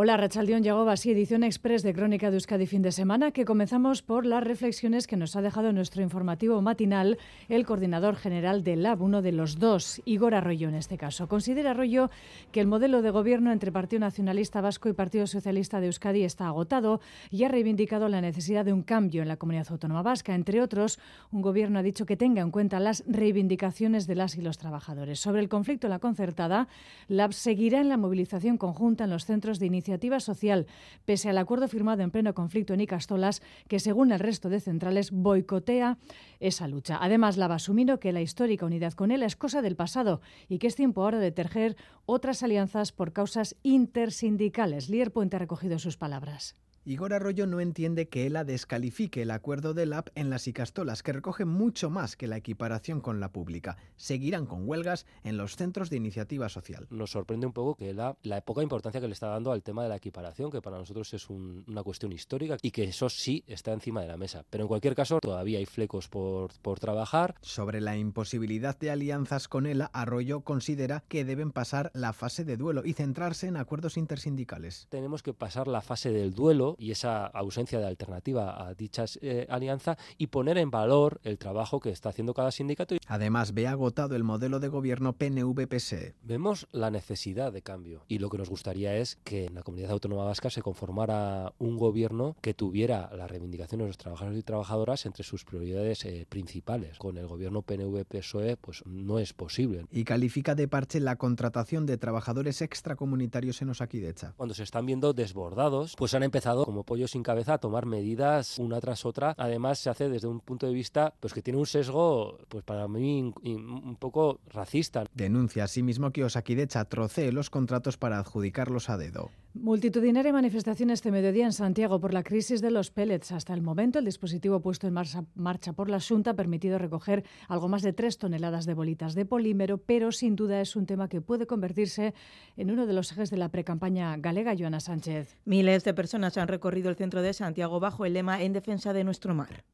Hola, Rachaldión llegó así, edición express de Crónica de Euskadi fin de semana, que comenzamos por las reflexiones que nos ha dejado nuestro informativo matinal el coordinador general del LAB, uno de los dos, Igor Arroyo en este caso. Considera Arroyo que el modelo de gobierno entre Partido Nacionalista Vasco y Partido Socialista de Euskadi está agotado y ha reivindicado la necesidad de un cambio en la comunidad autónoma vasca. Entre otros, un gobierno ha dicho que tenga en cuenta las reivindicaciones de las y los trabajadores. Sobre el conflicto en la concertada, LAB seguirá en la movilización conjunta en los centros de iniciativa iniciativa social, pese al acuerdo firmado en pleno conflicto en Icastolas, que según el resto de centrales boicotea esa lucha. Además, la va asumiendo que la histórica unidad con él es cosa del pasado y que es tiempo ahora de tejer otras alianzas por causas intersindicales. Lier Puente ha recogido sus palabras. Igor Arroyo no entiende que ELA descalifique el acuerdo del AP en las Icastolas, que recoge mucho más que la equiparación con la pública. Seguirán con huelgas en los centros de iniciativa social. Nos sorprende un poco que ELA, la poca importancia que le está dando al tema de la equiparación, que para nosotros es una cuestión histórica y que eso sí está encima de la mesa. Pero en cualquier caso, todavía hay flecos por, por trabajar. Sobre la imposibilidad de alianzas con ELA, Arroyo considera que deben pasar la fase de duelo y centrarse en acuerdos intersindicales. Tenemos que pasar la fase del duelo y esa ausencia de alternativa a dicha eh, alianza y poner en valor el trabajo que está haciendo cada sindicato. Además, ve agotado el modelo de gobierno PNV-PSE. Vemos la necesidad de cambio y lo que nos gustaría es que en la comunidad autónoma vasca se conformara un gobierno que tuviera la reivindicación de los trabajadores y trabajadoras entre sus prioridades eh, principales. Con el gobierno PNV-PSOE pues no es posible. Y califica de parche la contratación de trabajadores extracomunitarios en Osakidecha. Cuando se están viendo desbordados, pues han empezado como pollo sin cabeza a tomar medidas una tras otra. Además, se hace desde un punto de vista pues que tiene un sesgo, pues para mí un poco racista. Denuncia asimismo que Osakidecha trocee los contratos para adjudicarlos a dedo. Multitudinaria manifestación este mediodía en Santiago por la crisis de los pellets. Hasta el momento, el dispositivo puesto en marcha, por la Junta ha permitido recoger algo más de tres toneladas de bolitas de polímero, pero sin duda es un tema que puede convertirse en uno de los ejes de la precampaña galega, Joana Sánchez. Miles de personas han recorrido el centro de Santiago bajo el lema En defensa de nuestro mar.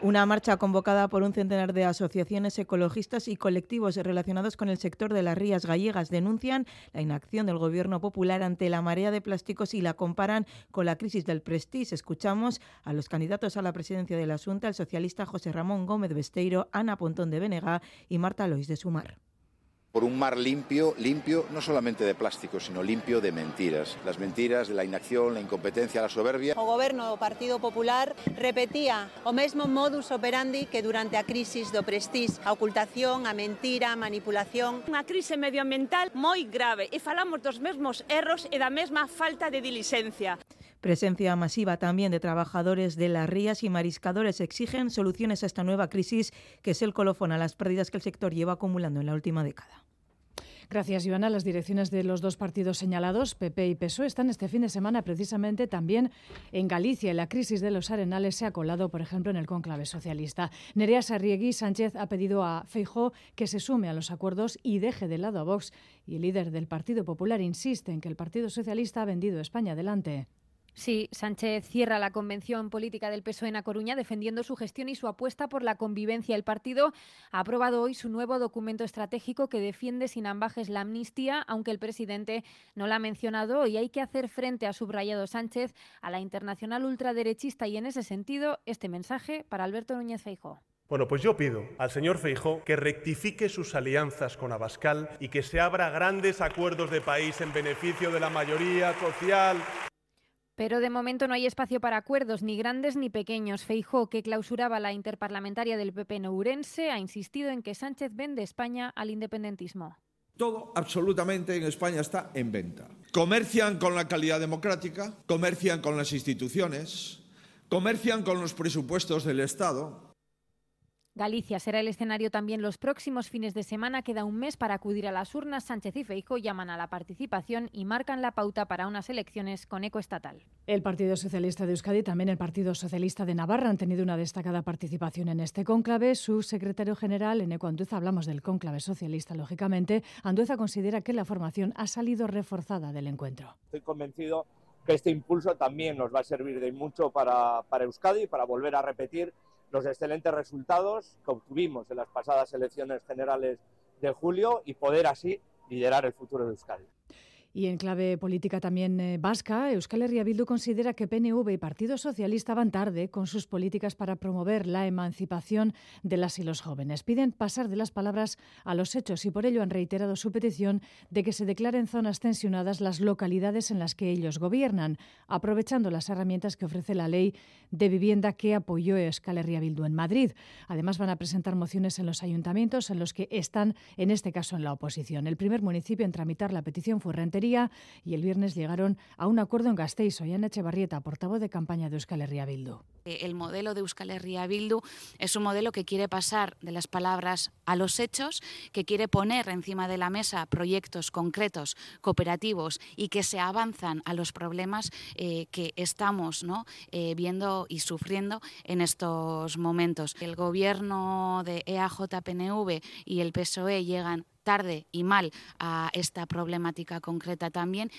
Una marcha convocada por un centenar de asociaciones ecologistas y colectivos relacionados con el sector de las rías gallegas denuncian la inacción del gobierno popular ante la marea de plásticos y la comparan con la crisis del Prestige. Escuchamos a los candidatos a la presidencia de la Junta, el socialista José Ramón Gómez Besteiro, Ana Pontón de Benega y Marta Lois de Sumar por un mar limpio, limpio no solamente de plástico, sino limpio de mentiras. Las mentiras de la inacción, la incompetencia, la soberbia. O goberno do Partido Popular repetía o mesmo modus operandi que durante a crisis do Prestige, a ocultación, a mentira, a manipulación. Unha crise medioambiental moi grave e falamos dos mesmos erros e da mesma falta de diligencia. Presencia masiva también de trabajadores de las rías y mariscadores exigen soluciones a esta nueva crisis que es el colofón a las pérdidas que el sector lleva acumulando en la última década. Gracias, Ivana. Las direcciones de los dos partidos señalados, PP y PSOE, están este fin de semana precisamente también en Galicia. La crisis de los arenales se ha colado, por ejemplo, en el cónclave socialista. Nerea Sarriegui Sánchez ha pedido a Feijó que se sume a los acuerdos y deje de lado a Vox. Y el líder del Partido Popular insiste en que el Partido Socialista ha vendido España adelante. Sí, Sánchez cierra la convención política del PSOE en A Coruña defendiendo su gestión y su apuesta por la convivencia. El partido ha aprobado hoy su nuevo documento estratégico que defiende sin ambajes la amnistía, aunque el presidente no la ha mencionado y hay que hacer frente, a subrayado Sánchez, a la internacional ultraderechista y en ese sentido este mensaje para Alberto Núñez Feijóo. Bueno, pues yo pido al señor Feijó que rectifique sus alianzas con Abascal y que se abra grandes acuerdos de país en beneficio de la mayoría social. Pero de momento no hay espacio para acuerdos ni grandes ni pequeños. Feijó, que clausuraba la interparlamentaria del PP Nourense, ha insistido en que Sánchez vende España al independentismo. Todo absolutamente en España está en venta. Comercian con la calidad democrática, comercian con las instituciones, comercian con los presupuestos del Estado, Galicia será el escenario también los próximos fines de semana. Queda un mes para acudir a las urnas. Sánchez y Feijóo llaman a la participación y marcan la pauta para unas elecciones con eco estatal. El Partido Socialista de Euskadi y también el Partido Socialista de Navarra han tenido una destacada participación en este cónclave. Su secretario general, Eneco Andueza, hablamos del cónclave socialista, lógicamente. Andueza considera que la formación ha salido reforzada del encuentro. Estoy convencido que este impulso también nos va a servir de mucho para, para Euskadi, para volver a repetir los excelentes resultados que obtuvimos en las pasadas elecciones generales de julio y poder así liderar el futuro de Euskadi. Y en clave política también eh, vasca, Euskal Herria Bildu considera que PNV y Partido Socialista van tarde con sus políticas para promover la emancipación de las y los jóvenes. Piden pasar de las palabras a los hechos y por ello han reiterado su petición de que se declaren zonas tensionadas las localidades en las que ellos gobiernan, aprovechando las herramientas que ofrece la ley de vivienda que apoyó Euskal Herria Bildu en Madrid. Además van a presentar mociones en los ayuntamientos en los que están, en este caso, en la oposición. El primer municipio en tramitar la petición fue Rentería y el viernes llegaron a un acuerdo en Gasteiz. Ollana Echevarrieta, portavoz de campaña de Euskal Herria Bildu. Eh, el modelo de Euskal Herria Bildu es un modelo que quiere pasar de las palabras a los hechos, que quiere poner encima de la mesa proyectos concretos, cooperativos y que se avanzan a los problemas eh, que estamos. Eh, viendo y sufriendo en estos momentos. El gobierno de EAJ-PNV y el PSOE llegan tarde y mal a esta problemática concreta también.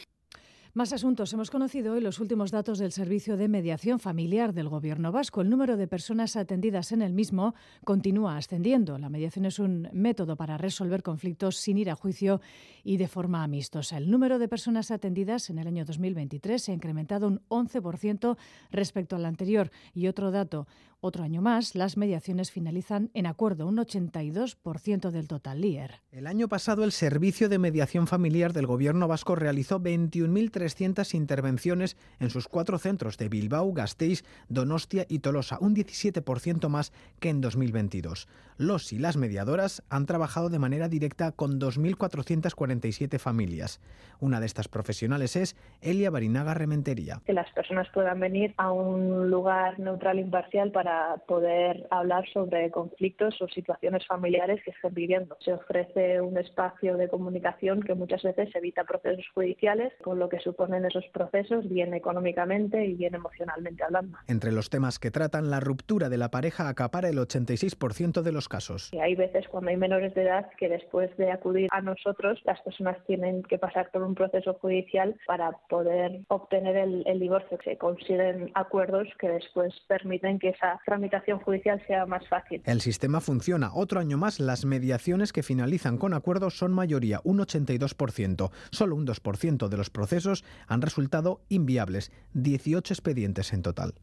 Más asuntos. Hemos conocido hoy los últimos datos del Servicio de Mediación Familiar del Gobierno vasco. El número de personas atendidas en el mismo continúa ascendiendo. La mediación es un método para resolver conflictos sin ir a juicio y de forma amistosa. El número de personas atendidas en el año 2023 se ha incrementado un 11% respecto al anterior. Y otro dato, otro año más, las mediaciones finalizan en acuerdo, un 82% del total. LIER. El año pasado, el Servicio de Mediación Familiar del Gobierno vasco realizó 21.300 intervenciones en sus cuatro centros de Bilbao, Gasteiz, Donostia y Tolosa, un 17% más que en 2022. Los y las mediadoras han trabajado de manera directa con 2.447 familias. Una de estas profesionales es Elia Barinaga Rementería. Que las personas puedan venir a un lugar neutral e imparcial para poder hablar sobre conflictos o situaciones familiares que estén viviendo. Se ofrece un espacio de comunicación que muchas veces evita procesos judiciales, con lo que suponen esos procesos, bien económicamente y bien emocionalmente hablando. Entre los temas que tratan, la ruptura de la pareja acapara el 86% de los casos. Hay veces cuando hay menores de edad que después de acudir a nosotros, las personas tienen que pasar por un proceso judicial para poder obtener el, divorcio. Se consiguen acuerdos que después permiten que esa tramitación judicial sea más fácil. El sistema funciona. Otro año más, las mediaciones que finalizan con acuerdos son mayoría, un 82%. Solo un 2% de los procesos han resultado inviables, 18 expedientes en total.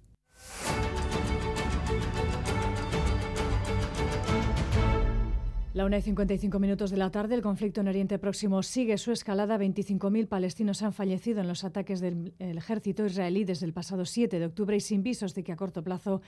La 1 y 55 minutos de la tarde, el conflicto en Oriente Próximo sigue su escalada. 25.000 palestinos han fallecido en los ataques del ejército israelí desde el pasado 7 de octubre y sin visos de que a corto plazo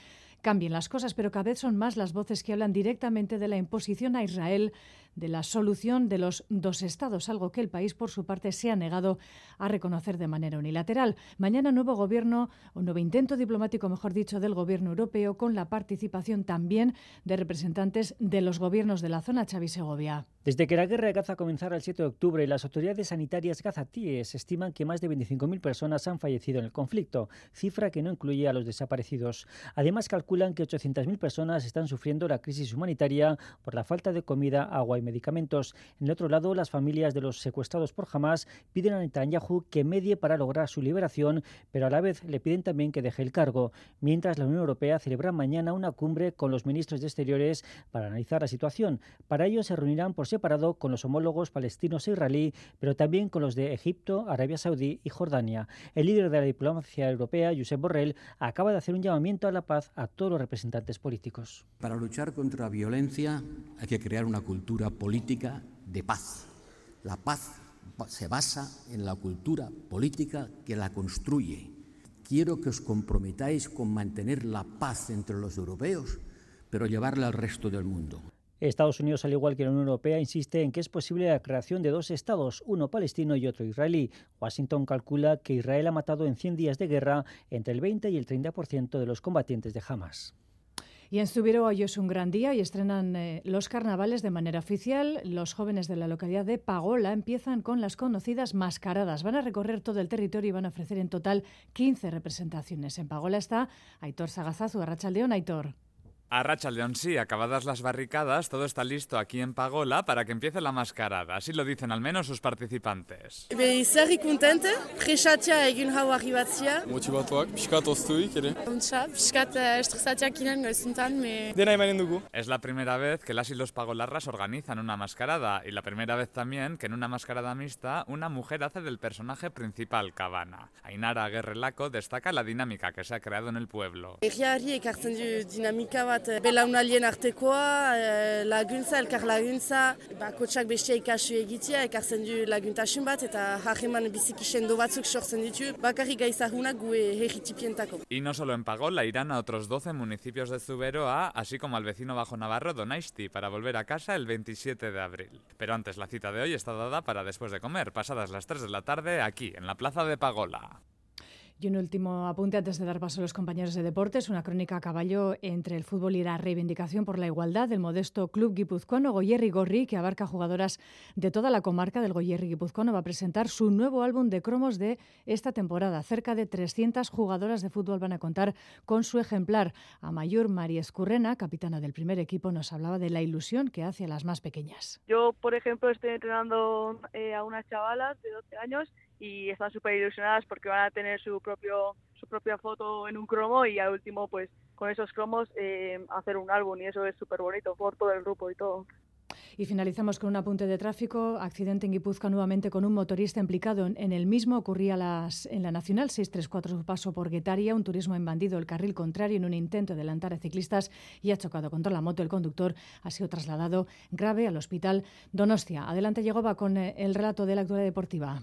cambien las cosas, pero cada vez son más las voces que hablan directamente de la imposición a Israel de la solución de los dos estados, algo que el país, por su parte, se ha negado a reconocer de manera unilateral. Mañana nuevo gobierno, o nuevo intento diplomático, mejor dicho, del gobierno europeo, con la participación también de representantes de los gobiernos de la zona, Xavi Segovia. Desde que la guerra de Gaza comenzara el 7 de octubre, las autoridades sanitarias gazatíes estiman que más de 25.000 personas han fallecido en el conflicto, cifra que no incluye a los desaparecidos. Además, calculan que 800.000 personas están sufriendo la crisis humanitaria por la falta de comida, agua y medicamentos. En el otro lado, las familias de los secuestrados por Hamas piden a Netanyahu que medie para lograr su liberación, pero a la vez le piden también que deje el cargo. Mientras la Unión Europea celebra mañana una cumbre con los ministros de Exteriores para analizar la situación. Para ello se reunirán por separado con los homólogos palestinos e israelí, pero también con los de Egipto, Arabia Saudí y Jordania. El líder de la diplomacia europea, Josep Borrell, acaba de hacer un llamamiento a la paz a todos los representantes políticos. Para luchar contra la violencia hay que crear una cultura política de paz. La paz se basa en la cultura política que la construye. Quiero que os comprometáis con mantener la paz entre los europeos, pero llevarla al resto del mundo. Estados Unidos, al igual que la Unión Europea, insiste en que es posible la creación de dos estados, uno palestino y otro israelí. Washington calcula que Israel ha matado en 100 días de guerra entre el 20 y el 30% de los combatientes de Hamas. Y en Zubiro hoy es un gran día y estrenan eh, los carnavales de manera oficial. Los jóvenes de la localidad de Pagola empiezan con las conocidas mascaradas. Van a recorrer todo el territorio y van a ofrecer en total 15 representaciones. En Pagola está Aitor Sagazazu, Arrachaldeón, Aitor. A Racha León, sí, acabadas las barricadas, todo está listo aquí en Pagola para que empiece la mascarada. Así lo dicen al menos sus participantes. Zer kontente, presatia egin hau arribatzia. Motibatuak, pixkat oztuik ere. Untsa, pixkat estresatiak inan goizuntan, me... Dena emanen dugu. Es la primera vez que las y los pagolarras organizan una mascarada y la primera vez también que en una mascarada mixta una mujer hace del personaje principal Cabana. Ainara Guerrelaco destaca la dinámica que se ha creado en el pueblo. Egiari ekartzen du dinamika bat belaunalien artekoa, eh, laguntza, elkar laguntza, bakotsak bestia ikasu egitea, ekartzen du laguntasun bat eta harreman biziki sendo batzuk sortzen ditu, bakarrik gaizahunak gue herritipientako. Y no solo en Pagola, irán a otros 12 municipios de Zuberoa, así como al vecino bajo Navarro Donaisti, para volver a casa el 27 de abril. Pero antes la cita de hoy está dada para después de comer, pasadas las 3 de la tarde, aquí, en la plaza de Pagola. Y un último apunte antes de dar paso a los compañeros de deportes, una crónica a caballo entre el fútbol y la reivindicación por la igualdad del modesto club guipuzcoano Goyerri Gorri, que abarca jugadoras de toda la comarca del Goyerri guipuzcoano, va a presentar su nuevo álbum de cromos de esta temporada. Cerca de 300 jugadoras de fútbol van a contar con su ejemplar. Amayur María Escurrena, capitana del primer equipo, nos hablaba de la ilusión que hace a las más pequeñas. Yo, por ejemplo, estoy entrenando eh, a unas chavalas de 12 años y están súper ilusionadas porque van a tener su propio su propia foto en un cromo y al último pues con esos cromos eh, hacer un álbum y eso es súper bonito por todo el grupo y todo. Y finalizamos con un apunte de tráfico. Accidente en Guipúzcoa nuevamente con un motorista implicado en, el mismo. Ocurría las, en la Nacional 634, su paso por Guetaria. Un turismo en bandido, el carril contrario en un intento de adelantar a ciclistas y ha chocado contra la moto. El conductor ha sido trasladado grave al hospital Donostia. Adelante va con eh, el relato de la actualidad deportiva.